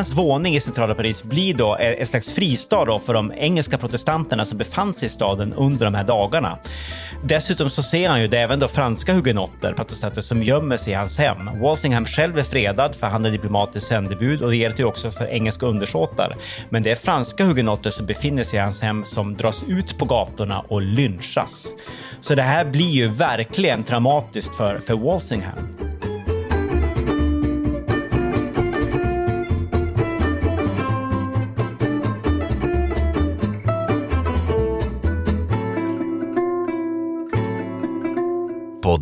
Hans våning i centrala Paris blir då en slags fristad då för de engelska protestanterna som befann sig i staden under de här dagarna. Dessutom så ser han ju det även då franska hugenotter, protestanter, som gömmer sig i hans hem. Walsingham själv är fredad för han är diplomatiskt sändebud och det gäller ju också för engelska undersåtar. Men det är franska hugenotter som befinner sig i hans hem som dras ut på gatorna och lynchas. Så det här blir ju verkligen traumatiskt för, för Walsingham.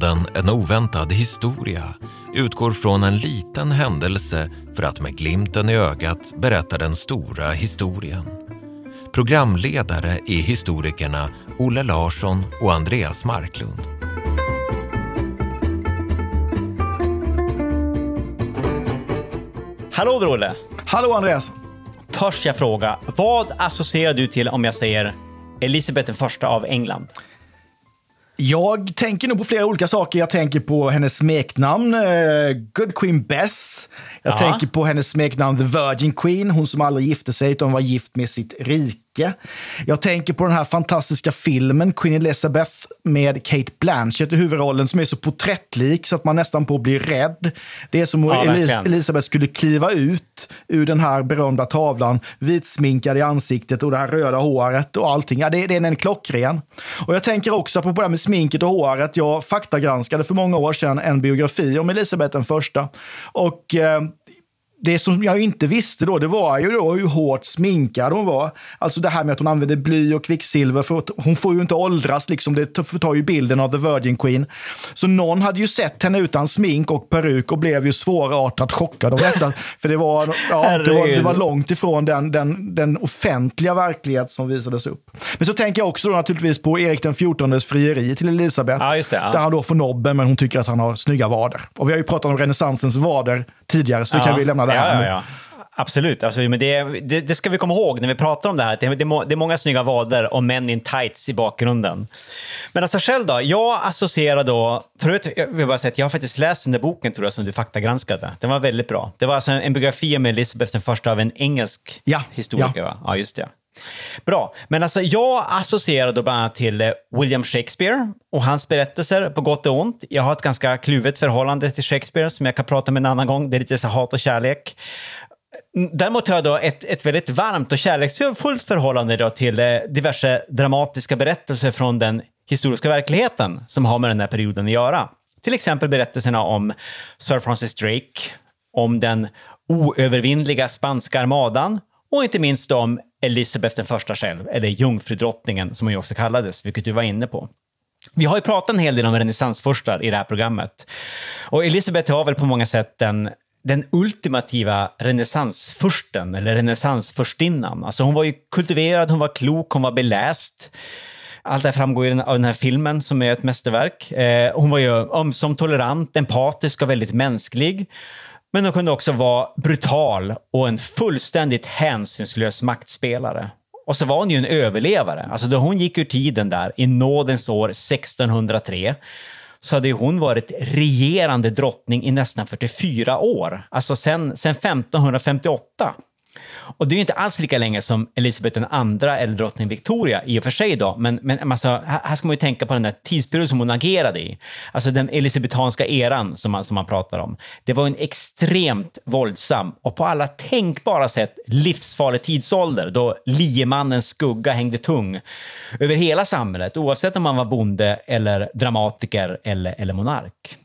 Podden En oväntad historia utgår från en liten händelse för att med glimten i ögat berätta den stora historien. Programledare är historikerna Olle Larsson och Andreas Marklund. Hallå där Olle! Hallå Andreas! Törs jag fråga, vad associerar du till om jag säger Elisabeth I av England? Jag tänker nog på flera olika saker. Jag tänker på hennes smeknamn, eh, Good Queen Bess. Jag Ja. tänker på hennes smeknamn The Virgin Queen, hon som aldrig gifte sig utan var gift med sitt rike. Jag tänker på den här fantastiska filmen Queen Elizabeth med Kate Blanchett i huvudrollen som är så porträttlik så att man nästan på blir rädd. Det är som om Ja, Elis-. Elisabeth skulle kliva ut ur den här berömda tavlan, vitsminkad i ansiktet och det här röda håret och allting. Ja, det, det är en klockren. Och jag tänker också på det här med sminket och håret. Jag faktagranskade för många år sedan en biografi om Elisabeth den första. Och eh, det som jag inte visste då, det var ju då hur hårt sminkad hon var. Alltså det här med att hon använde bly och kvicksilver, för att hon får ju inte åldras, liksom. det förtar ju bilden av The Virgin Queen. Så någon hade ju sett henne utan smink och peruk och blev ju svårartat chockad av detta. för det var, ja, det var, det var långt ifrån den, den, den offentliga verklighet som visades upp. Men så tänker jag också då naturligtvis på Erik den XIVs frieri till Elisabeth. Ja, det, ja. Där han då får nobben, men hon tycker att han har snygga vader. Och vi har ju pratat om renässansens vader tidigare, så det kan vi lämna det här ja, ja, ja. Absolut, alltså, men det, det, det ska vi komma ihåg när vi pratar om det här. Det, det, det är många snygga vader och män in tights i bakgrunden. Men alltså själv då? Jag associerar då... Förut, jag vill bara säga att jag har faktiskt läst den där boken tror jag som du faktagranskade. Den var väldigt bra. Det var alltså en biografi om Elizabeth den första av en engelsk Ja, historiker. ja. Va? ja, just det. Bra, men alltså jag associerar då bland annat till eh, William Shakespeare och hans berättelser på gott och ont. Jag har ett ganska kluvet förhållande till Shakespeare som jag kan prata om en annan gång. Det är lite så hat och kärlek. Mm, däremot har jag då ett, ett väldigt varmt och kärleksfullt förhållande då till eh, diverse dramatiska berättelser från den historiska verkligheten som har med den här perioden att göra. Till exempel berättelserna om Sir Francis Drake, om den oövervinnliga spanska armadan och inte minst om Elisabeth den första själv, eller jungfrudrottningen som hon ju också kallades, vilket du var inne på. Vi har ju pratat en hel del om renässansfurstar i det här programmet. Och Elisabeth var väl på många sätt den, den ultimativa renässansfursten, eller renässansfurstinnan. Alltså hon var ju kultiverad, hon var klok, hon var beläst. Allt det här framgår ju av den här filmen som är ett mästerverk. Eh, hon var ju ömsom tolerant, empatisk och väldigt mänsklig. Men hon kunde också vara brutal och en fullständigt hänsynslös maktspelare. Och så var hon ju en överlevare. Alltså då hon gick ur tiden där i nådens år 1603 så hade ju hon varit regerande drottning i nästan 44 år. Alltså sen, sen 1558. Och det är ju inte alls lika länge som Elisabeth II eller drottning Victoria i och för sig då, men, men alltså, här ska man ju tänka på den där tidsperioden som hon agerade i. Alltså den elisabetanska eran som man, som man pratar om. Det var en extremt våldsam och på alla tänkbara sätt livsfarlig tidsålder då liemannens skugga hängde tung över hela samhället, oavsett om man var bonde eller dramatiker eller, eller monark.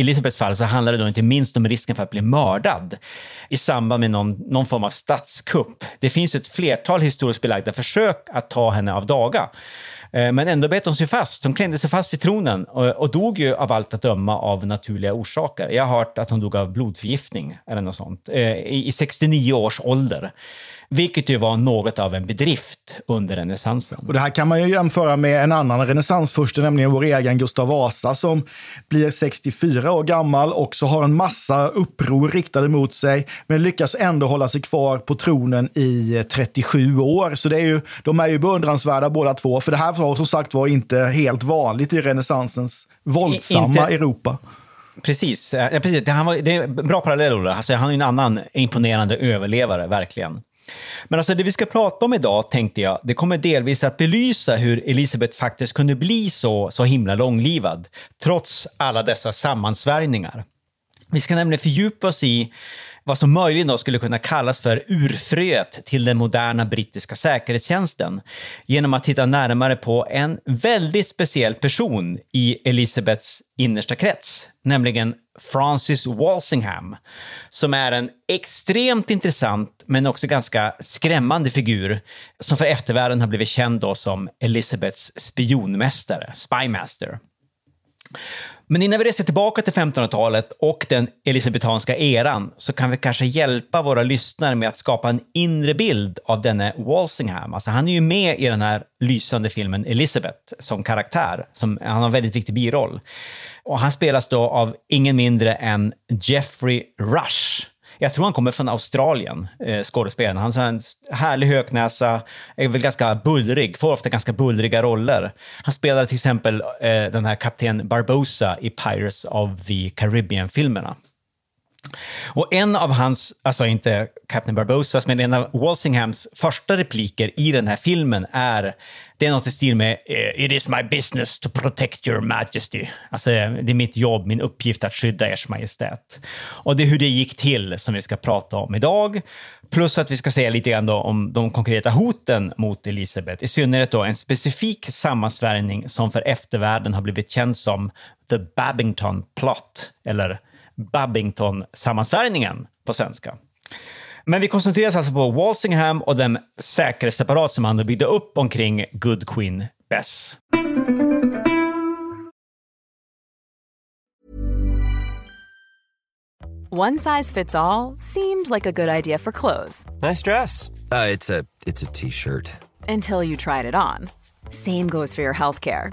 I Elisabeths fall så handlar det då inte minst om risken för att bli mördad i samband med någon, någon form av statskupp. Det finns ju ett flertal historiskt belagda försök att ta henne av daga. Eh, men ändå bet hon sig fast. Hon klängde sig fast vid tronen och, och dog ju av allt att döma av naturliga orsaker. Jag har hört att hon dog av blodförgiftning eller något sånt eh, i, i 69 års ålder. Vilket ju var något av en bedrift under renässansen. Och det här kan man ju jämföra med en annan renässansfurste, nämligen vår egen Gustav Vasa som blir 64 år gammal och så har en massa uppror riktade mot sig, men lyckas ändå hålla sig kvar på tronen i 37 år. Så det är ju, de är ju beundransvärda båda två, för det här var som sagt var inte helt vanligt i renässansens våldsamma inte- Europa. Precis. Eh, Ja, precis. Det, han var, det är en bra parallell, Olle. Alltså, han är en annan imponerande överlevare, verkligen. Men alltså det vi ska prata om idag, tänkte jag, det kommer delvis att belysa hur Elisabeth faktiskt kunde bli så, så himla långlivad, trots alla dessa sammansvärjningar. Vi ska nämligen fördjupa oss i vad som möjligen då skulle kunna kallas för urfröet till den moderna brittiska säkerhetstjänsten genom att titta närmare på en väldigt speciell person i Elizabeths innersta krets, nämligen Francis Walsingham, som är en extremt intressant men också ganska skrämmande figur som för eftervärlden har blivit känd då som Elizabeths spionmästare, spymaster. Men innan vi reser tillbaka till 1500-talet och den elisabetanska eran så kan vi kanske hjälpa våra lyssnare med att skapa en inre bild av denne Walsingham. Alltså han är ju med i den här lysande filmen Elizabeth som karaktär. Som, han har en väldigt viktig biroll. Och han spelas då av ingen mindre än Jeffrey Rush. Jag tror han kommer från Australien, eh, skådespelaren. Han har en härlig höknäsa, är väl ganska bullrig, får ofta ganska bullriga roller. Han spelade till exempel eh, den här kapten Barbosa i Pirates of the Caribbean-filmerna. Och en av hans, alltså inte Captain Barbosas, men en av Walsinghams första repliker i den här filmen är, det är något i stil med eh, “It is my business to protect your majesty”. Alltså det är mitt jobb, min uppgift att skydda ers majestät. Och det är hur det gick till som vi ska prata om idag. Plus att vi ska säga lite grann då om de konkreta hoten mot Elisabeth, i synnerhet då en specifik sammansvärjning som för eftervärlden har blivit känd som The Babington Plot, eller Babington-sammansvärjningen på svenska. Men vi koncentrerar oss alltså på Walsingham och den säkerhetsapparat som han byggde upp omkring Good Queen Bess. One size fits all seemed like a good idea for clothes Nice dress. Uh, it's a it's a t-shirt. until you tried it on. Same goes for your healthcare.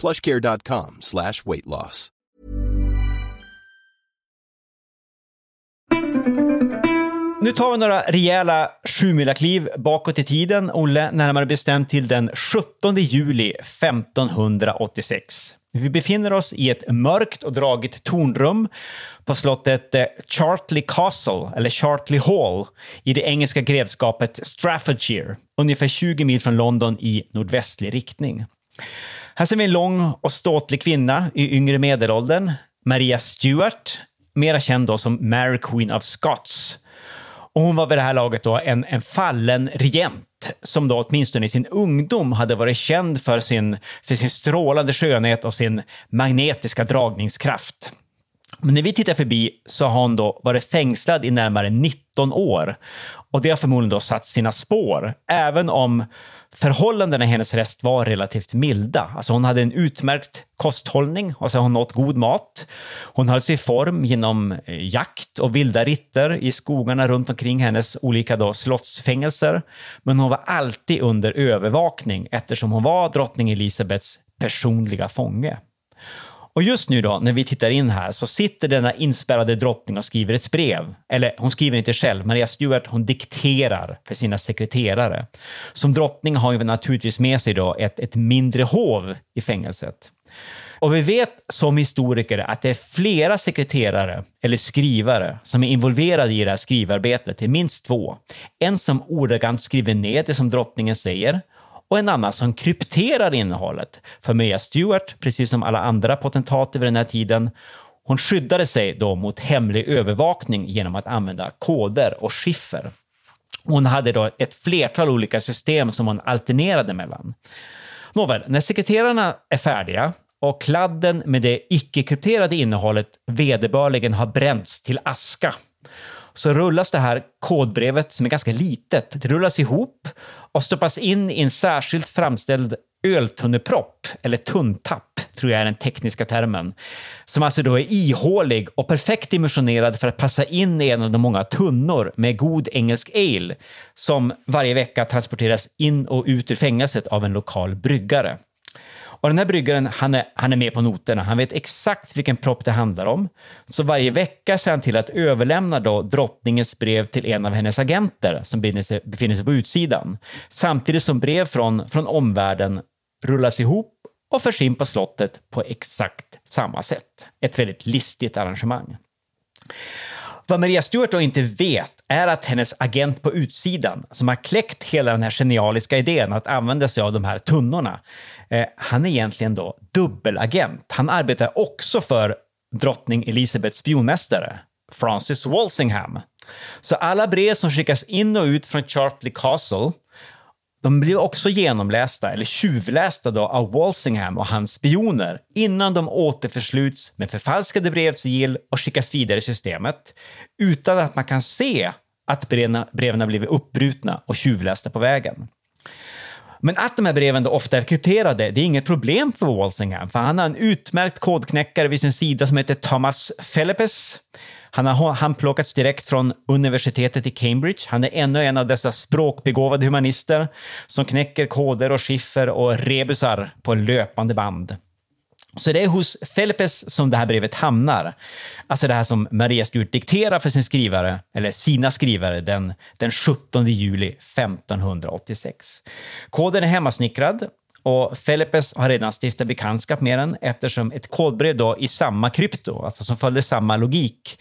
plushcare.com slash weight loss. Nu tar vi några rejäla sjumilakliv bakåt i tiden, Olle, närmare bestämt till den 17 juli 1586. Vi befinner oss i ett mörkt och dragigt tornrum på slottet eh, Chartley Castle, eller Chartley Hall, i det engelska grevskapet Staffordshire, ungefär 20 mil från London i nordvästlig riktning. Här ser vi en lång och ståtlig kvinna i yngre medelåldern, Maria Stuart, mera känd då som Mary Queen of Scots. Och hon var vid det här laget då en, en fallen regent som då åtminstone i sin ungdom hade varit känd för sin, för sin strålande skönhet och sin magnetiska dragningskraft. Men när vi tittar förbi så har hon då varit fängslad i närmare 19 år. Och det har förmodligen då satt sina spår, även om förhållandena i hennes rest var relativt milda. Alltså hon hade en utmärkt kosthållning, alltså hon åt god mat. Hon höll sig i form genom eh, jakt och vilda ritter i skogarna runt omkring hennes olika då slottsfängelser. Men hon var alltid under övervakning eftersom hon var drottning Elisabets personliga fånge. Och just nu då, när vi tittar in här, så sitter denna inspärrade drottning och skriver ett brev. Eller hon skriver inte själv, Maria Stuart hon dikterar för sina sekreterare. Som drottning har hon naturligtvis med sig då ett, ett mindre hov i fängelset. Och vi vet som historiker att det är flera sekreterare eller skrivare som är involverade i det här skrivarbetet. Det är minst två. En som ordagrant skriver ner det som drottningen säger och en annan som krypterar innehållet. För Maria Stuart, precis som alla andra potentater vid den här tiden, hon skyddade sig då mot hemlig övervakning genom att använda koder och skiffer. Hon hade då ett flertal olika system som hon alternerade mellan. Nåväl, när sekreterarna är färdiga och kladden med det icke-krypterade innehållet vederbörligen har bränts till aska så rullas det här kodbrevet, som är ganska litet, det rullas ihop och stoppas in i en särskilt framställd öltunnepropp, eller tunntapp, tror jag är den tekniska termen, som alltså då är ihålig och perfekt dimensionerad för att passa in i en av de många tunnor med god engelsk ale som varje vecka transporteras in och ut ur fängelset av en lokal bryggare. Och den här bryggaren, han är, han är med på noterna. Han vet exakt vilken propp det handlar om. Så varje vecka ser han till att överlämna då drottningens brev till en av hennes agenter som befinner sig, befinner sig på utsidan. Samtidigt som brev från, från omvärlden rullas ihop och förs in på slottet på exakt samma sätt. Ett väldigt listigt arrangemang. Vad Maria Stuart då inte vet är att hennes agent på utsidan, som har kläckt hela den här genialiska idén att använda sig av de här tunnorna, eh, han är egentligen då dubbelagent. Han arbetar också för drottning Elizabeths spionmästare, Francis Walsingham. Så alla brev som skickas in och ut från Chartley Castle de blir också genomlästa, eller tjuvlästa då, av Walsingham och hans spioner innan de återförsluts med förfalskade brevsigill och skickas vidare i systemet utan att man kan se att breven har blivit uppbrutna och tjuvlästa på vägen. Men att de här breven då ofta är krypterade, det är inget problem för Walsingham, för han har en utmärkt kodknäckare vid sin sida som heter Thomas Philippes. Han har handplockats direkt från universitetet i Cambridge. Han är ännu en av dessa språkbegåvade humanister som knäcker koder och skiffer och rebusar på löpande band. Så det är hos Felipes som det här brevet hamnar. Alltså det här som Maria Stuart dikterar för sin skrivare, eller sina skrivare, den, den 17 juli 1586. Koden är hemmasnickrad och Felipes har redan stiftat bekantskap med den eftersom ett kodbrev då i samma krypto, alltså som följde samma logik,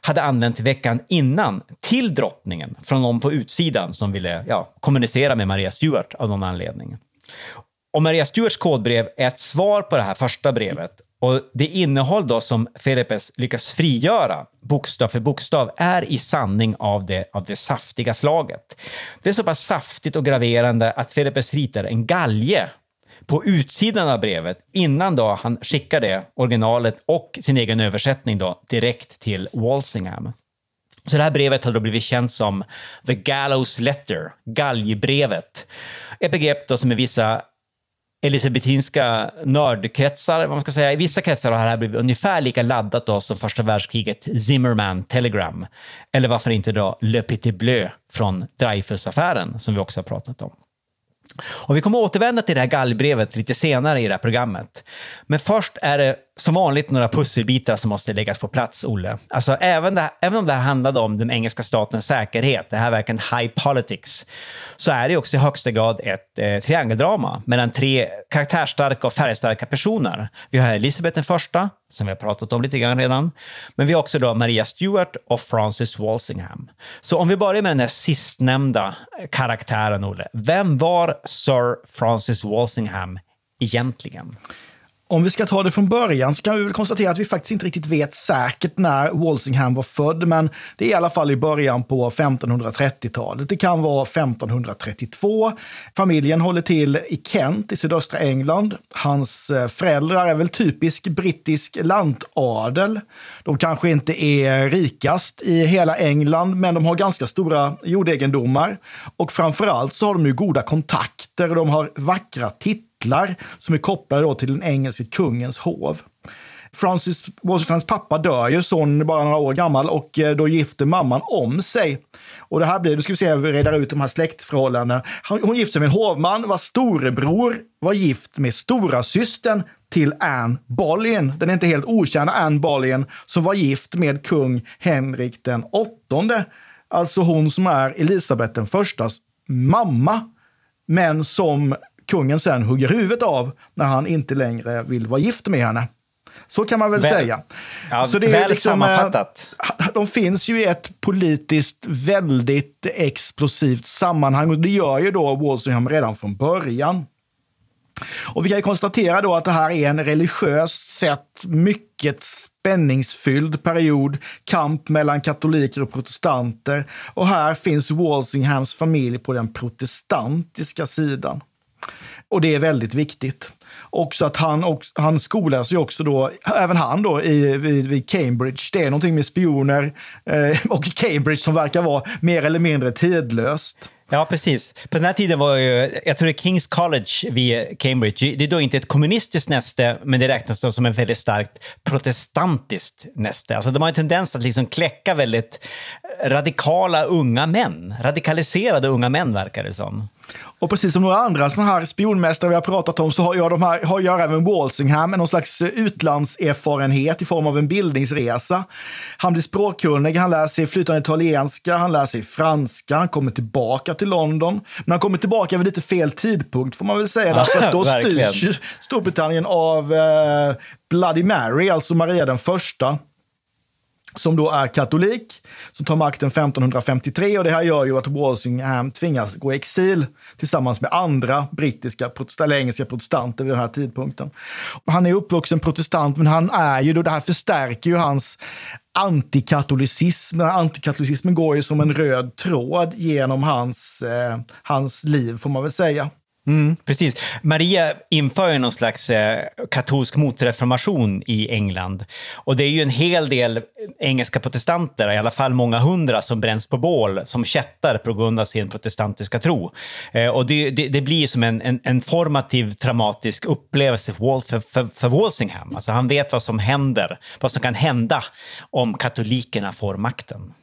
hade använt veckan innan till drottningen från någon på utsidan som ville ja, kommunicera med Maria Stuart av någon anledning. Och Maria Stuarts kodbrev är ett svar på det här första brevet och det innehåll då som Felipes lyckas frigöra bokstav för bokstav är i sanning av det, av det saftiga slaget. Det är så pass saftigt och graverande att Felipes ritar en galge på utsidan av brevet innan då han skickar det, originalet och sin egen översättning då, direkt till Walsingham. Så det här brevet har då blivit känt som The Gallows Letter, galgbrevet. Ett begrepp då som i vissa elisabetinska nördkretsar, vad man ska säga. I vissa kretsar har det här blivit ungefär lika laddat då som första världskriget Zimmerman Telegram. Eller varför inte då Le Petit Bleu från Dreyfusaffären som vi också har pratat om. Och vi kommer återvända till det här gallbrevet lite senare i det här programmet. Men först är det som vanligt några pusselbitar som måste läggas på plats, Olle. Alltså även, här, även om det här handlade om den engelska statens säkerhet, det här verkligen high politics, så är det också i högsta grad ett eh, triangeldrama mellan tre karaktärstarka och färgstarka personer. Vi har Elisabeth den första, som vi har pratat om lite grann redan, men vi har också då Maria Stuart och Francis Walsingham. Så om vi börjar med den här sistnämnda karaktären, Olle. Vem var Sir Francis Walsingham egentligen? Om vi ska ta det från början så kan vi väl konstatera att vi faktiskt inte riktigt vet säkert när Walsingham var född, men det är i alla fall i början på 1530-talet. Det kan vara 1532. Familjen håller till i Kent i sydöstra England. Hans eh, föräldrar är väl typisk brittisk lantadel. De kanske inte är rikast i hela England, men de har ganska stora jordegendomar. Och framför allt så har de ju goda kontakter och de har vackra titlar titlar som är kopplade då till den engelske kungens hov. Francis Washingtons pappa dör ju, sonen är bara några år gammal och eh, då gifter mamman om sig. Och det här blir, nu ska vi se, hur vi redar ut de här släktförhållandena. Hon gifter sig med en hovman vars storebror var gift med stora systern till Anne Boleyn. Den inte helt okända Anne Boleyn som var gift med kung Henrik den åttonde. Alltså hon som är Elisabeth den förstas mamma, men som kungen sen hugger huvudet av när han inte längre vill vara gift med henne. Så kan man väl, väl säga. Ja, så det är väl liksom, sammanfattat. De finns ju i ett politiskt väldigt explosivt sammanhang och det gör ju då Walsingham redan från början. Och vi kan ju konstatera då att det här är en religiöst sett mycket spänningsfylld period, kamp mellan katoliker och protestanter. Och här finns Walsinghams familj på den protestantiska sidan. Och det är väldigt viktigt. Också att han, och, han skolas ju också då, även han då, i, vid, vid Cambridge. Det är någonting med spioner eh, och Cambridge som verkar vara mer eller mindre tidlöst. Ja, precis. På den här tiden var ju, jag tror det är Kings College vid Cambridge. Det är då inte ett kommunistiskt näste, men det räknas då som ett väldigt starkt protestantiskt näste. Alltså de har en tendens att liksom kläcka väldigt radikala unga män. Radikaliserade unga män verkar det som. Och precis som några andra sådana här spionmästare vi har pratat om så har jag, de här, har jag även Walsingham med någon slags utlandserfarenhet i form av en bildningsresa. Han blir språkkunnig, han lär sig flytande italienska, han lär sig franska, han kommer tillbaka till London. Men han kommer tillbaka vid lite fel tidpunkt får man väl säga. Därför att då styrs Storbritannien av eh, Bloody Mary, alltså Maria den första som då är katolik, som tar makten 1553 och det här gör ju att Walsingham tvingas gå i exil tillsammans med andra brittiska eller engelska protestanter vid den här tidpunkten. Han är uppvuxen protestant, men han är ju då, det här förstärker ju hans antikatolicism. Antikatolicismen går ju som en röd tråd genom hans, eh, hans liv, får man väl säga. Mm, precis. Maria inför ju någon slags eh, katolsk motreformation i England. Och det är ju en hel del engelska protestanter, i alla fall många hundra, som bränns på bål som kättar på grund av sin protestantiska tro. Eh, och det, det, det, blir som en, en, en, formativ, traumatisk upplevelse för, för, för, för Walsingham. Alltså han vet vad som händer, vad som kan hända om katolikerna får makten.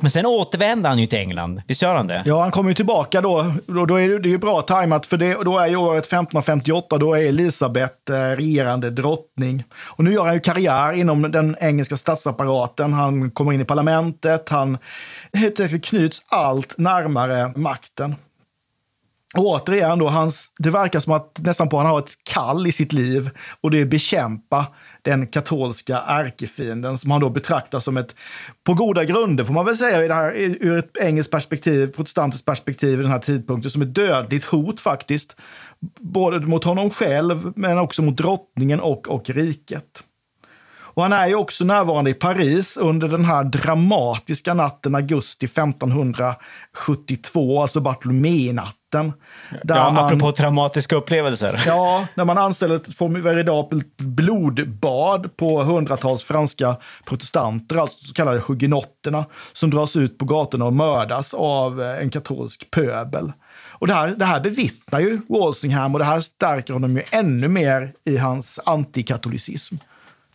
Men sen återvänder han ju till England. Visst gör han det? Ja, han kommer ju tillbaka då. Då, då är det, det är ju bra tajmat, för det, då är ju året 1558, då är Elisabeth eh, regerande drottning. Och nu gör han ju karriär inom den engelska statsapparaten. Han kommer in i parlamentet, han eh, helt enkelt knyts allt närmare makten. Och återigen då, hans, det verkar som att nästan på han har ett kall i sitt liv och det är bekämpa den katolska ärkefienden som han då betraktar som ett, på goda grunder får man väl säga i det här, ur ett engelskt perspektiv, protestantiskt perspektiv i den här tidpunkten, som ett dödligt hot faktiskt. Både mot honom själv men också mot drottningen och, och riket. Och han är ju också närvarande i Paris under den här dramatiska natten augusti 1572, alltså Bartholomé-natten. ja, man, apropå traumatiska upplevelser. Ja, när man anställer ett formidabelt blodbad på hundratals franska protestanter, alltså så kallade hugenotterna, som dras ut på gatorna och mördas av eh, en katolsk pöbel. Och det här, det här bevittnar ju Walsingham och det här stärker honom ju ännu mer i hans antikatolicism.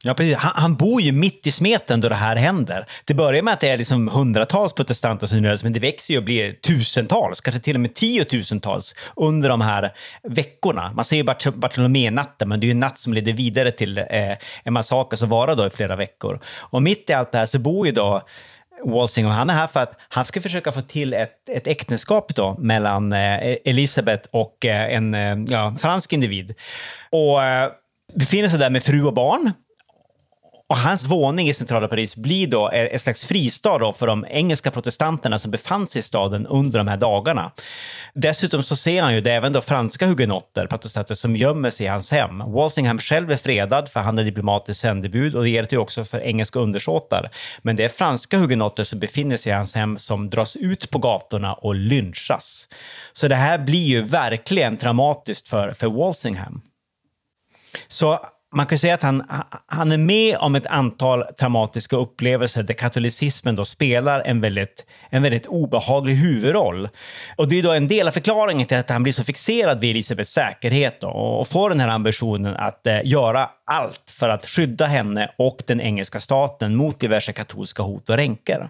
Ja, precis. Han, han, bor ju mitt i smeten då det här händer. Det börjar med att det är liksom hundratals protestanter som rör men det växer ju och blir tusentals, kanske till och med tiotusentals under de här veckorna. Man ser Bart Bartolomé-natten, men det är ju en natt som leder vidare till eh, en massaker som varar då i flera veckor. Och mitt i allt det här så bor ju då Walsing och han är här för att han ska försöka få till ett, ett äktenskap då mellan eh, Elisabeth och eh, en eh, ja, fransk individ. Och eh, befinner sig där med fru och barn och hans våning i centrala Paris blir då ett slags fristad då för de engelska protestanterna som befann sig i staden under de här dagarna. Dessutom så ser han ju det även då franska hugenotter, protestanter, som gömmer sig i hans hem. Walsingham själv är fredad för han är diplomatiskt sändebud och det gäller ju också för engelska undersåtar. Men det är franska hugenotter som befinner sig i hans hem som dras ut på gatorna och lynchas. Så det här blir ju verkligen traumatiskt för, för Walsingham. Så man kan säga att han, han är med om ett antal traumatiska upplevelser där katolicismen då spelar en väldigt, en väldigt obehaglig huvudroll. Och det är då en del av förklaringen till att han blir så fixerad vid Elisabeths säkerhet då, och får den här ambitionen att eh, göra allt för att skydda henne och den engelska staten mot diverse katolska hot och ränker.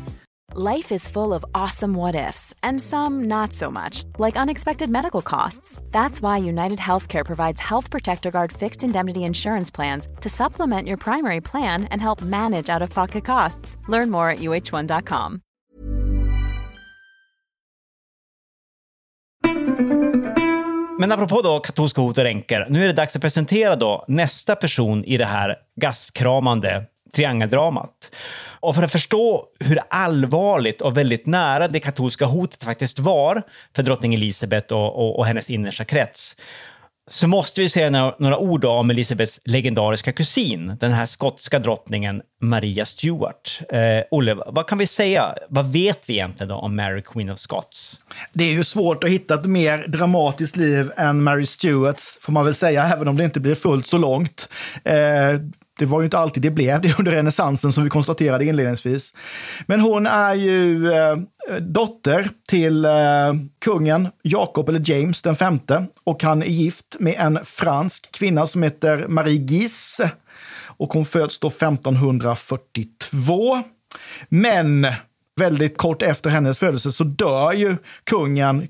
Life is full of awesome what ifs, and some not so much, like unexpected medical costs. That's why United Healthcare provides Health Protector Guard fixed indemnity insurance plans to supplement your primary plan and help manage out of pocket costs. Learn more at uh1.com. Men apropå då katolska hot och ränker, nu är det dags att presentera då nästa person i det här gastkramande triangeldramat. Och för att förstå hur allvarligt och väldigt nära det katolska hotet faktiskt var för drottning Elisabeth och, och, och hennes innersta krets så måste vi säga några, ord om Elisabeths legendariska kusin, den här skotska drottningen Maria Stuart. Eh, Olle, vad kan vi säga? Vad vet vi egentligen då om Mary Queen of Scots? Det är ju svårt att hitta ett mer dramatiskt liv än Mary Stuarts, får man väl säga, även om det inte blir fullt så långt. Eh, det var ju inte alltid det blev det under renässansen som vi konstaterade inledningsvis. Men hon är ju eh, dotter till eh, kungen Jakob eller James den femte och han är gift med en fransk kvinna som heter Marie Guise. Och hon föds då 1542. Men väldigt kort efter hennes födelse så dör ju kungen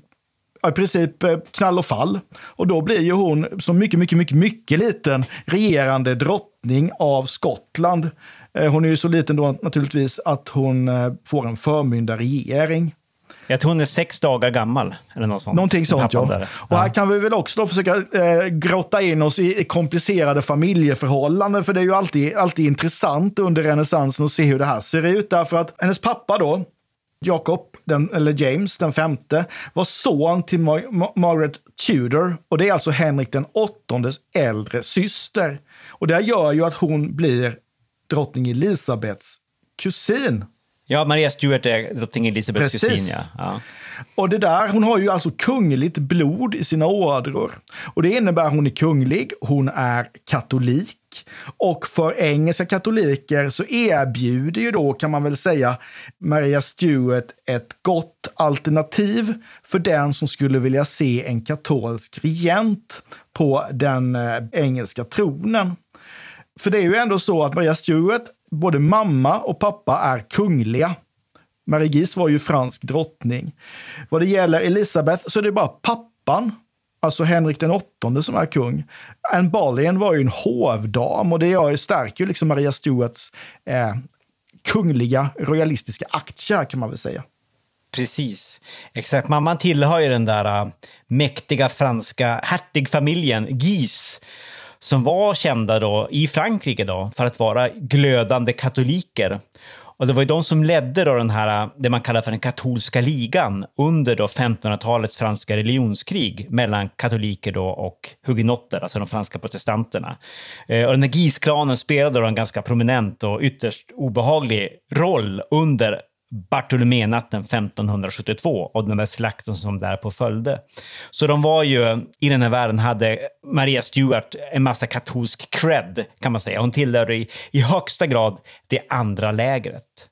i princip eh, knall och fall. Och då blir ju hon som mycket, mycket, mycket, mycket liten regerande drottning av Skottland. Eh, hon är ju så liten då naturligtvis att hon eh, får en förmyndarregering. Jag tror hon är sex dagar gammal. Eller något sånt. Någonting sånt, ja. Där. Och här kan vi väl också försöka eh, grotta in oss i komplicerade familjeförhållanden, för det är ju alltid, alltid intressant under renässansen att se hur det här ser ut. Därför att hennes pappa då, Jacob, den, eller James den femte, var son till Mar Mar Margaret Tudor. Och det är alltså Henrik den åttondes äldre syster. Och det gör ju att hon blir drottning Elisabets kusin. Ja, Maria Stuart är drottning Elisabeths kusin. Ja. ja. Och det där, hon har ju alltså kungligt blod i sina ådror. Och det innebär att hon är kunglig, hon är katolik. Och för engelska katoliker så erbjuder ju då, kan man väl säga, Maria Stuart ett gott alternativ för den som skulle vilja se en katolsk regent på den eh, engelska tronen. För det är ju ändå så att Maria Stuart, både mamma och pappa är kungliga. Marie Gis var ju fransk drottning. Vad det gäller Elisabeth så är det bara pappan, alltså Henrik den åttonde, som är kung. Anne Boleyn var ju en hovdam och det stärker ju liksom Maria Stuarts eh, kungliga royalistiska aktier kan man väl säga. Precis. Exakt. Mamman tillhör ju den där uh, mäktiga franska hertigfamiljen Guise som var kända då i Frankrike då för att vara glödande katoliker. Och det var ju de som ledde då den här, det man kallar för den katolska ligan under då 1500-talets franska religionskrig mellan katoliker då och hugenotter, alltså de franska protestanterna. Eh, och den här Guise-klanen spelade då en ganska prominent och ytterst obehaglig roll under Bartoloménatten 1572 och den där slakten som därpå följde. Så de var ju, i den här världen hade Maria Stuart en massa katolsk cred kan man säga. Hon tillhörde i, i högsta grad det andra lägret.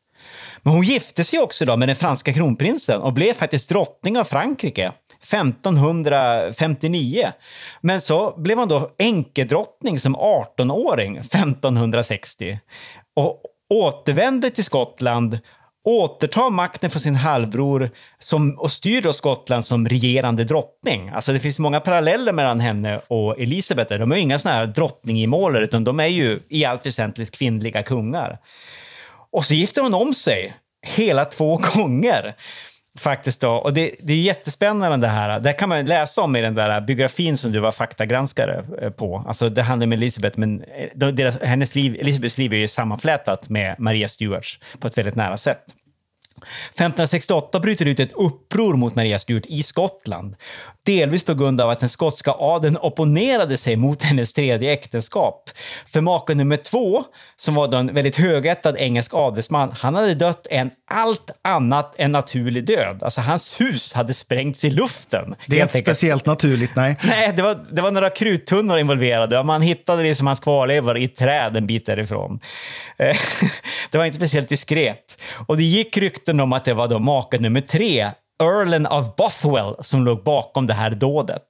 Men hon gifte sig också då med den franska kronprinsen och blev faktiskt drottning av Frankrike 1559. Men så blev hon då enkedrottning som 18-åring 1560 och återvände till Skottland återtar makten från sin halvbror som, och styr då Skottland som regerande drottning. Alltså det finns många paralleller mellan henne och Elisabeth. De är ju inga såna här drottningimålare, utan de är ju i allt väsentligt kvinnliga kungar. Och så gifter hon om sig hela två gånger. Faktiskt då. Och det, det är jättespännande det här. Det kan man läsa om i den där biografin som du var faktagranskare eh, på. Alltså det handlar om Elisabeth, men eh, deras, hennes liv, Elisabeths liv är ju sammanflätat med Maria Stuarts på ett väldigt nära sätt. 1568 bryter ut ett uppror mot Maria Stuart i Skottland. Delvis på grund av att den skotska adeln opponerade sig mot hennes tredje äktenskap. För maken nummer två, som var en väldigt högättad engelsk adelsman, han hade dött en allt annat än naturlig död. Alltså hans hus hade sprängts i luften. Det är inte enkelt. speciellt naturligt, nej. Nej, det var, det var några kruttunnor involverade och man hittade liksom hans kvarlevor i träd en bit därifrån. Eh, det var inte speciellt diskret. Och det gick rykten om att det var då maken nummer tre, Earlen of Bothwell som låg bakom det här dådet.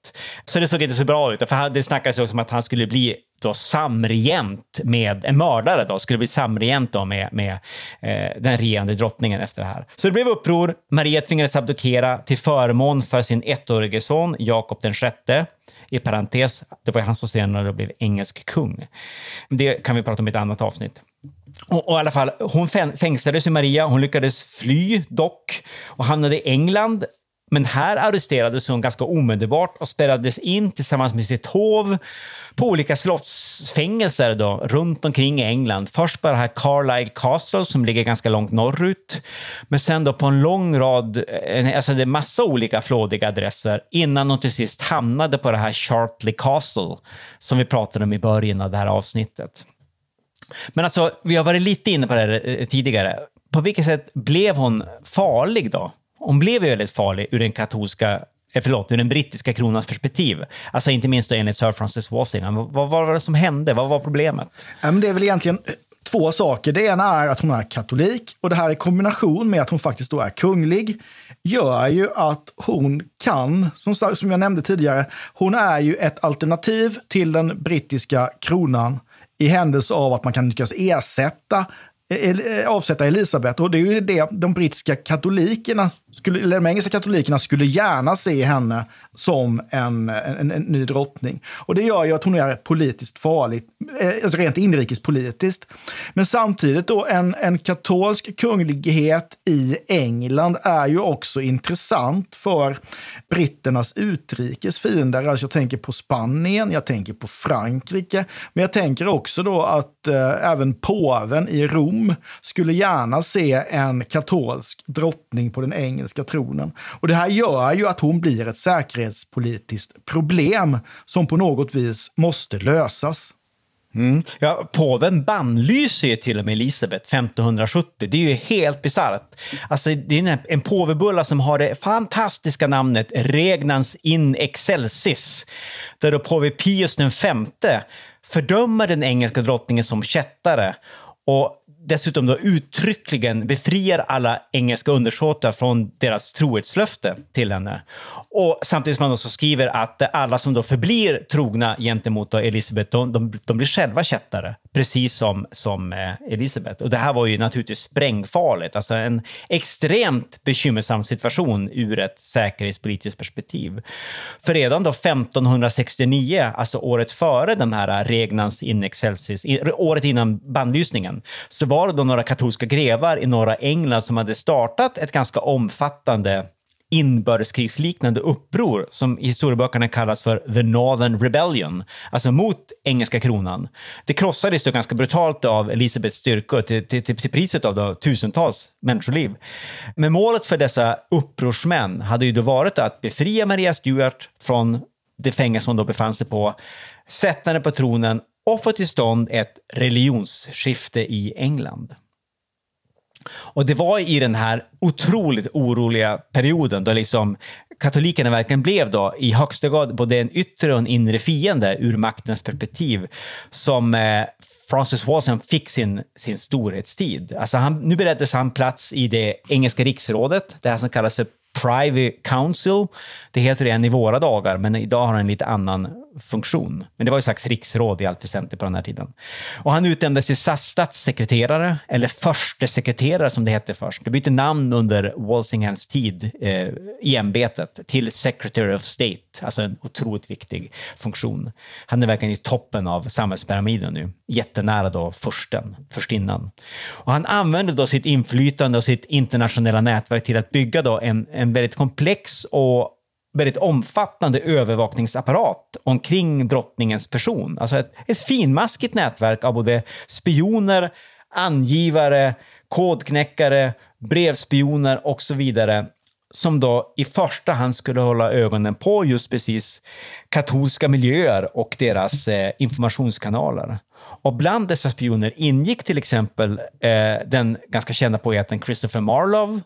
Så det såg inte så bra ut, för det snackades också om att han skulle bli då samregent med en mördare då, skulle bli samregent då med, med eh, den regerande drottningen efter det här. Så det blev uppror. Maria tvingades abdikera till förmån för sin ettårige son Jakob den sjätte. I parentes, det var han som senare blev engelsk kung. Det kan vi prata om i ett annat avsnitt. Och, och, i alla fall, hon fängslades i Maria. Hon lyckades fly dock och hamnade i England. Men här arresterades hon ganska omedelbart och spärrades in tillsammans med sitt hov på olika slottsfängelser då, runt omkring i England. Först på det här Carlisle Castle som ligger ganska långt norrut. Men sen då på en lång rad, eh, alltså det är massa olika flådiga adresser innan hon till sist hamnade på det här Chartley Castle som vi pratade om i början av det här avsnittet. Men alltså, vi har varit lite inne på det här eh, tidigare. På vilket sätt blev hon farlig då? Hon blev ju väldigt farlig ur den katolska eh, förlåt, ur den brittiska kronans perspektiv. Alltså inte minst då enligt Sir Francis Walsingham. Vad, var det som hände? Vad var problemet? det är väl egentligen eh, två saker. Det ena är att hon är katolik och det här i kombination med att hon faktiskt då är kunglig gör ju att hon kan, som jag nämnde tidigare, hon är ju ett alternativ till den brittiska kronan i händelse av att man kan lyckas ersätta eh, eh, avsätta Elisabet. Och det är ju det de brittiska katolikerna, skulle, eller de engelska katolikerna skulle gärna se henne som en, en, en, ny drottning. Och det gör ju att hon är politiskt farlig, eh, alltså rent inrikespolitiskt. Men samtidigt då, en, en katolsk kunglighet i England är ju också intressant för britternas utrikes fiender. Alltså jag tänker på Spanien, jag tänker på Frankrike, men jag tänker också då att eh, även påven i Rom skulle gärna se en katolsk drottning på den engelska tronen. Och det här gör ju att hon blir ett säkerhets säkerhetspolitiskt problem som på något vis måste lösas. Mm. Ja, påven bannlyser ju till och med Elisabet 1570. Det är ju helt bisarrt. Alltså, det är en, en påvebulla som har det fantastiska namnet Regnans in excelsis. Där då påve Pius V fördömer den engelska drottningen som kättare och dessutom då uttryckligen befriar alla engelska undersåtar från deras trohetslöfte till henne. Och samtidigt som man också skriver att alla som då förblir trogna gentemot Elisabeth, de, de, de blir själva kättare, precis som, som eh, Elisabeth. Och det här var ju naturligtvis sprängfarligt, alltså en extremt bekymmersam situation ur ett säkerhetspolitiskt perspektiv. För redan då 1569, alltså året före den här regnans in excelsis, året innan bannlysningen, så var var det då några katolska grevar i norra England som hade startat ett ganska omfattande inbördeskrigsliknande uppror som i historieböckerna kallas för The Northern Rebellion, alltså mot engelska kronan. Det krossades då ganska brutalt av Elisabeths styrkor till, till, till priset av då tusentals människoliv. Men målet för dessa upprorsmän hade ju då varit att befria Maria Stuart från det fängelse hon då befann sig på, sätta henne på tronen och få till stånd ett religionsskifte i England. Och det var i den här otroligt oroliga perioden då liksom katolikerna verkligen blev då i högsta grad både en yttre och en inre fiende ur maktens perspektiv som eh, Francis Walsingham fick sin, sin storhetstid. Alltså han, nu bereddes han plats i det engelska riksrådet, det här som kallas för Privy Council. Det heter det än i våra dagar, men idag har den en lite annan funktion. Men det var ju slags riksråd i allt väsentligt på den här tiden. Och han utnämndes till statssekreterare, eller förste sekreterare som det hette först. Det bytte namn under Walsinghams tid eh, i ämbetet till Secretary of State, alltså en otroligt viktig funktion. Han är verkligen i toppen av samhällspyramiden nu, jättenära då försten, förstinnan. Och han använde då sitt inflytande och sitt internationella nätverk till att bygga då en, en väldigt komplex och väldigt omfattande övervakningsapparat omkring drottningens person. Alltså ett, ett finmaskigt nätverk av både spioner, angivare, kodknäckare, brevspioner och så vidare som då i första hand skulle hålla ögonen på just precis katolska miljöer och deras eh, informationskanaler. Och bland dessa spioner ingick till exempel eh, den ganska kända poeten Christopher Marlowe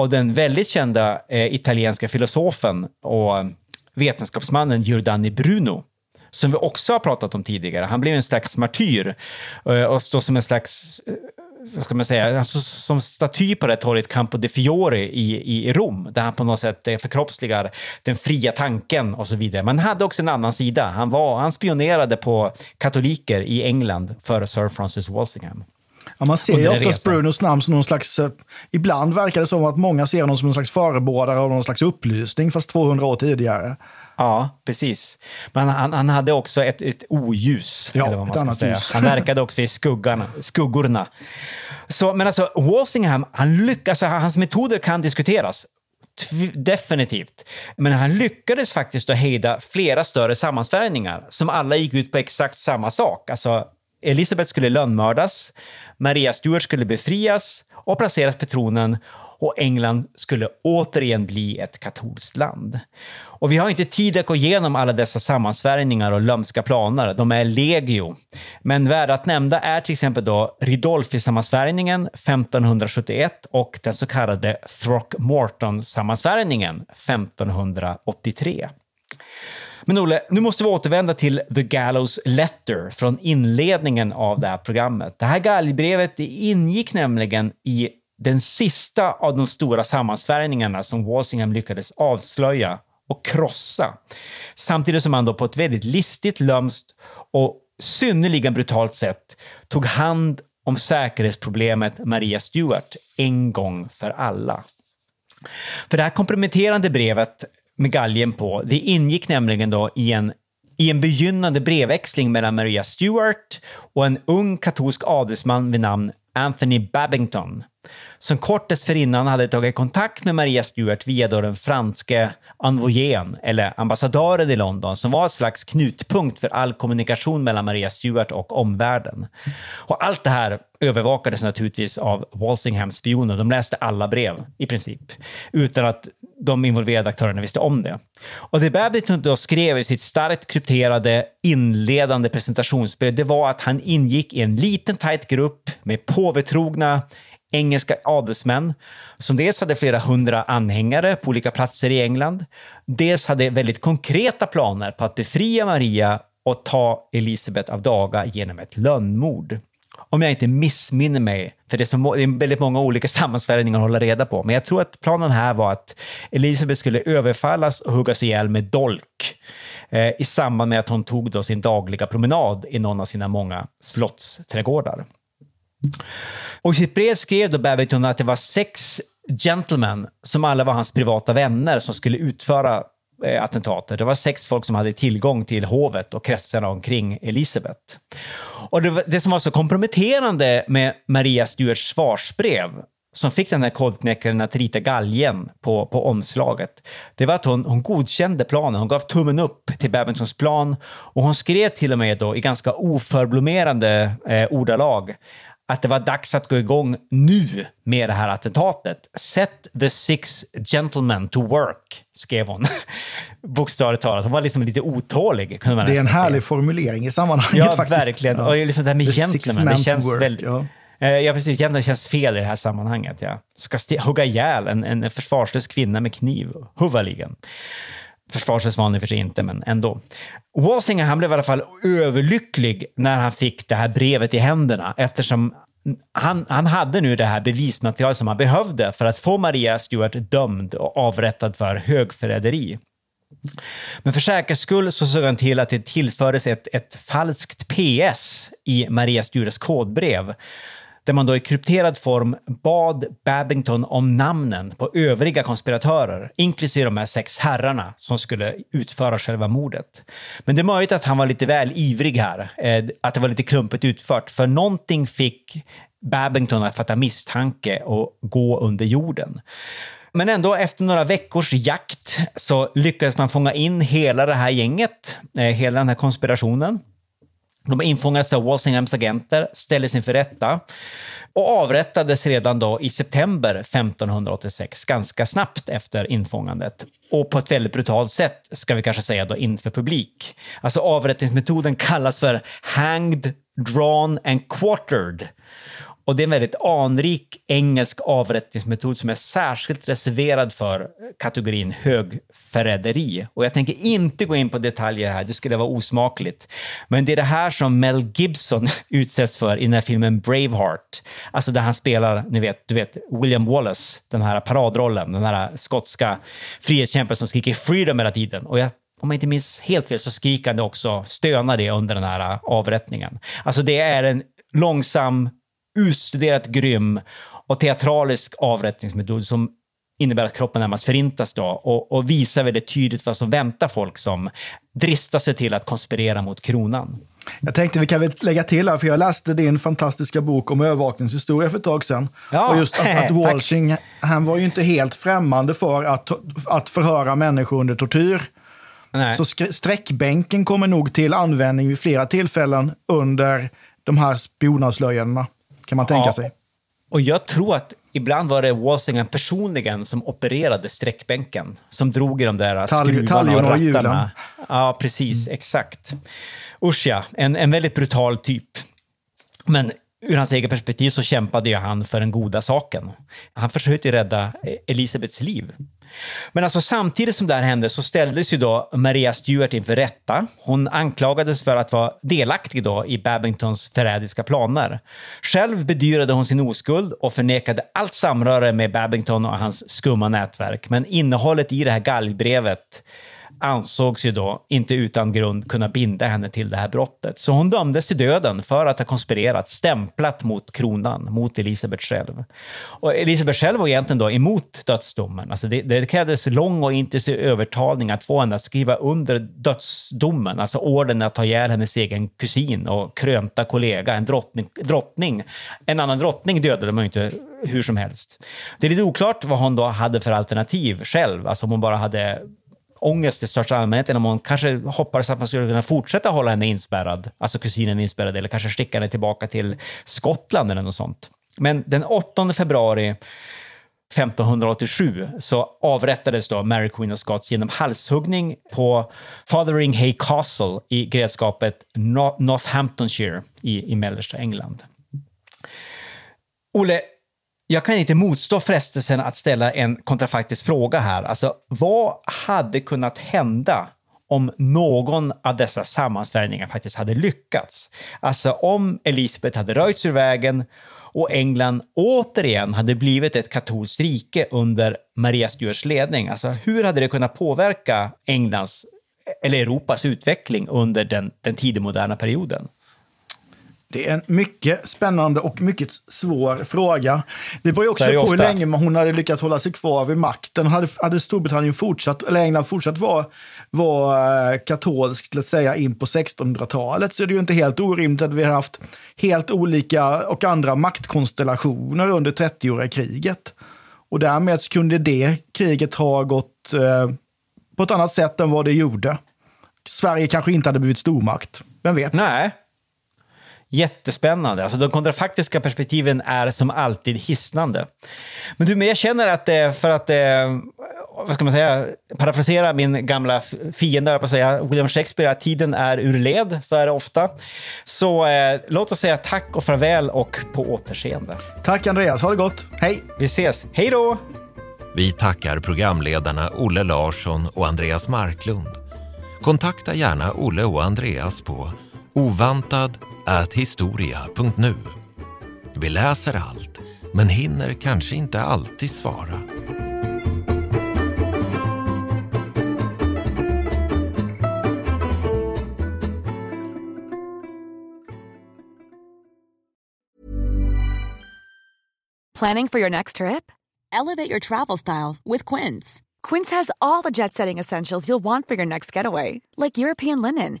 av den väldigt kända eh, italienska filosofen och vetenskapsmannen Giordani Bruno som vi också har pratat om tidigare. Han blev en slags martyr eh, och står som en slags eh, vad ska man säga, alltså, som staty på det torget Campo de Fiore i, i Rom, där han på något sätt eh, förkroppsligar den fria tanken och så vidare. Men han hade också en annan sida. Han, var, han spionerade på katoliker i England före Sir Francis Walsingham. Ja, man ser ju oftast Brunos namn som någon slags... Eh, ibland verkar det som att många ser honom som någon slags förebådare av någon slags upplysning, fast 200 år tidigare. Ja, precis. Men han, han hade också ett, ett oljus. Ja, eller vad man ska säga. ljus. Han verkade också i skuggarna, skuggorna. Så, men alltså, Walsingham, han lyckas, hans metoder kan diskuteras. Definitivt. Men han lyckades faktiskt att hejda flera större sammansvärjningar som alla gick ut på exakt samma sak. Alltså, Elisabeth skulle lönnmördas, Maria Stuart skulle befrias och placeras på tronen och England skulle återigen bli ett katolskt land. Och vi har inte tid att gå igenom alla dessa sammansvärjningar och lömska planer. De är legio. Men värda att nämna är till exempel då Ridolfi-sammansvärjningen 1571 och den så kallade Throckmorton-sammansvärjningen 1583. Men Olle, nu måste vi återvända till The Gallows Letter från inledningen av det här programmet. Det här galgbrevet det ingick nämligen i den sista av de stora sammansvärjningarna som Walsingham lyckades avslöja och krossa. Samtidigt som han då på ett väldigt listigt, lömskt och synnerligen brutalt sätt tog hand om säkerhetsproblemet Maria Stuart en gång för alla. För det här komprometterande brevet med galgen på, det ingick nämligen då i en, i en begynnande brevväxling mellan Maria Stuart och en ung katolsk adelsman vid namn Anthony Babington, som kort dessförinnan hade tagit kontakt med Maria Stuart via då den franske envoyén, eller ambassadören i London, som var ett slags knutpunkt för all kommunikation mellan Maria Stuart och omvärlden. Och allt det här övervakades naturligtvis av Walsinghams spioner. De läste alla brev, i princip, utan att de involverade aktörerna visste om det. Och det Babington då skrev i sitt starkt krypterade inledande presentationsbrev, det var att han ingick i en liten tajt grupp med påvetrogna engelska adelsmän som dels hade flera hundra anhängare på olika platser i England, dels hade väldigt konkreta planer på att befria Maria och ta Elisabeth av daga genom ett lönnmord. Om jag inte missminner mig, för det är, så, det är väldigt många olika sammansvärjningar att hålla reda på, men jag tror att planen här var att Elisabeth skulle överfallas och huggas ihjäl med dolk eh, i samband med att hon tog då sin dagliga promenad i någon av sina många slottsträdgårdar. Och i sitt brev skrev då Babington att det var sex gentlemen som alla var hans privata vänner som skulle utföra eh, attentatet. Det var sex folk som hade tillgång till hovet och kretsarna omkring Elisabeth. Och det, det som var så komprometterande med Maria Stuarts svarsbrev som fick den här kodknäckaren att rita galgen på, på omslaget, det var att hon, hon godkände planen. Hon gav tummen upp till Babingtons plan och hon skrev till och med då i ganska oförblommerande eh, ordalag att det var dags att gå igång nu med det här attentatet. Set the six gentlemen to work, skrev hon. Bokstavligt talat. Hon var liksom lite otålig. Kunde man Det är en nästan säga. härlig formulering i sammanhanget Ja, faktiskt. verkligen. Ja. Och liksom det här med The gentlemen, men det känns work, väldigt... ja. Eh, ja, precis. Egentligen känns fel i det här sammanhanget. Ja. Ska hugga ihjäl en, en försvarslös kvinna med kniv. Huvaligen. Försvarslös var han i för sig inte, men ändå. Walsinger, han blev i alla fall överlycklig när han fick det här brevet i händerna eftersom han, han hade nu det här bevismaterialet som han behövde för att få Maria Stuart dömd och avrättad för högförräderi. Men för säkerhets skull så såg han till att det tillfördes ett, ett falskt PS i Maria Stuarts kodbrev där man då i krypterad form bad Babington om namnen på övriga konspiratörer, inklusive de här sex herrarna som skulle utföra själva mordet. Men det är möjligt att han var lite väl ivrig här, eh, att det var lite klumpigt utfört, för någonting fick Babington att fatta misstanke och gå under jorden. Men ändå efter några veckors jakt så lyckades man fånga in hela det här gänget, eh, hela den här konspirationen. De infångades av Walsinghams agenter, ställdes inför rätta och avrättades redan då i september 1586, ganska snabbt efter infångandet. Och på ett väldigt brutalt sätt, ska vi kanske säga då, inför publik. Alltså avrättningsmetoden kallas för hanged, drawn and quartered. Och det är en väldigt anrik engelsk avrättningsmetod som är särskilt reserverad för kategorin högförräderi. Och jag tänker inte gå in på detaljer här, det skulle vara osmakligt. Men det är det här som Mel Gibson utsätts för i den här filmen Braveheart. Alltså där han spelar, ni vet, du vet William Wallace, den här paradrollen, den här skotska frihetskämpen som skriker freedom hela tiden. Och jag om jag inte minns helt fel så skriker han också, stönar det under den här äh, avrättningen. Alltså det är en långsam utstuderat grym och teatralisk avrättningsmetod som innebär att kroppen närmast förintas då och, och visar väldigt tydligt vad som väntar folk som dristar sig till att konspirera mot kronan. Jag tänkte vi kan väl lägga till här, för jag läste din fantastiska bok om övervakningshistoria för ett tag sedan. Ja, och just att, att Walsing, han var ju inte helt främmande för att, att förhöra människor under tortyr. Nej. Så sträckbänken kommer nog till användning vid flera tillfällen under de här spionavslöjandena kan man tänka Ja. sig. Och jag tror att ibland var det Walsingham personligen som opererade sträckbänken, som drog i de där Talj- skruvarna och taljorna och rattarna. Ja, precis, exakt. Usch ja, en, en väldigt brutal typ. Men ur hans eget perspektiv så kämpade ju han för den goda saken. Han försökte ju rädda Elisabeths liv. Men alltså samtidigt som det här hände så ställdes ju då Maria Stuart inför rätta. Hon anklagades för att vara delaktig då i Babingtons förrädiska planer. Själv bedyrade hon sin oskuld och förnekade allt samröre med Babington och hans skumma nätverk. Men innehållet i det här galgbrevet ansågs ju då inte utan grund kunna binda henne till det här brottet. Så hon dömdes till döden för att ha konspirerat, stämplat mot kronan, mot Elisabeth själv. Och Elisabeth själv var egentligen då emot dödsdomen. Alltså det, det krävdes lång och intensiv övertalning att få henne att skriva under dödsdomen, alltså orden att ta ihjäl hennes egen kusin och krönta kollega, en drottning. drottning. En annan drottning dödade man ju inte hur som helst. Det är lite oklart vad hon då hade för alternativ själv, alltså om hon bara hade ångest i största allmänhet, eller om hon kanske hoppades att man skulle kunna fortsätta hålla henne inspärrad, alltså kusinen inspärrad, eller kanske skicka henne tillbaka till Skottland eller något sånt. Men den 8 februari 1587 så avrättades då Mary Queen of Scots genom halshuggning på Fotheringhay Castle i grevskapet Northamptonshire i, i mellersta England. Olle, jag kan inte motstå frestelsen att ställa en kontrafaktisk fråga här. Alltså, vad hade kunnat hända om någon av dessa sammansvärjningar faktiskt hade lyckats? Alltså om Elisabeth hade röjts ur vägen och England återigen hade blivit ett katolskt rike under Maria Stuarts ledning. Alltså hur hade det kunnat påverka Englands eller Europas utveckling under den, den tidigmoderna perioden? Det är en mycket spännande och mycket svår fråga. Det beror också på hur länge hon hade lyckats hålla sig kvar vid makten. Hade, hade Storbritannien fortsatt, eller England fortsatt vara, vara eh, katolskt, låt säga in på 1600-talet, så är det ju inte helt orimligt att vi har haft helt olika och andra maktkonstellationer under 30-åriga kriget. Och därmed kunde det kriget ha gått eh, på ett annat sätt än vad det gjorde. Sverige kanske inte hade blivit stormakt. Vem vet? Nej. Jättespännande. Alltså de kontrafaktiska perspektiven är som alltid hisnande. Men du, men jag känner att eh, för att eh, vad ska man säga, parafrasera min gamla fiende, på att säga, William Shakespeare, att tiden är ur led, så är det ofta. Så eh, låt oss säga tack och farväl och på återseende. Tack Andreas, ha det gott. Hej! Vi ses. Hej då! Vi tackar programledarna Olle Larsson och Andreas Marklund. Kontakta gärna Olle och Andreas på ovantad.historia.nu. Vi läser allt, men hinner kanske inte alltid svara. Planning for your next trip? Elevate your travel style with Quince. Quince has all the jet setting essentials you'll want for your next getaway, like European linen,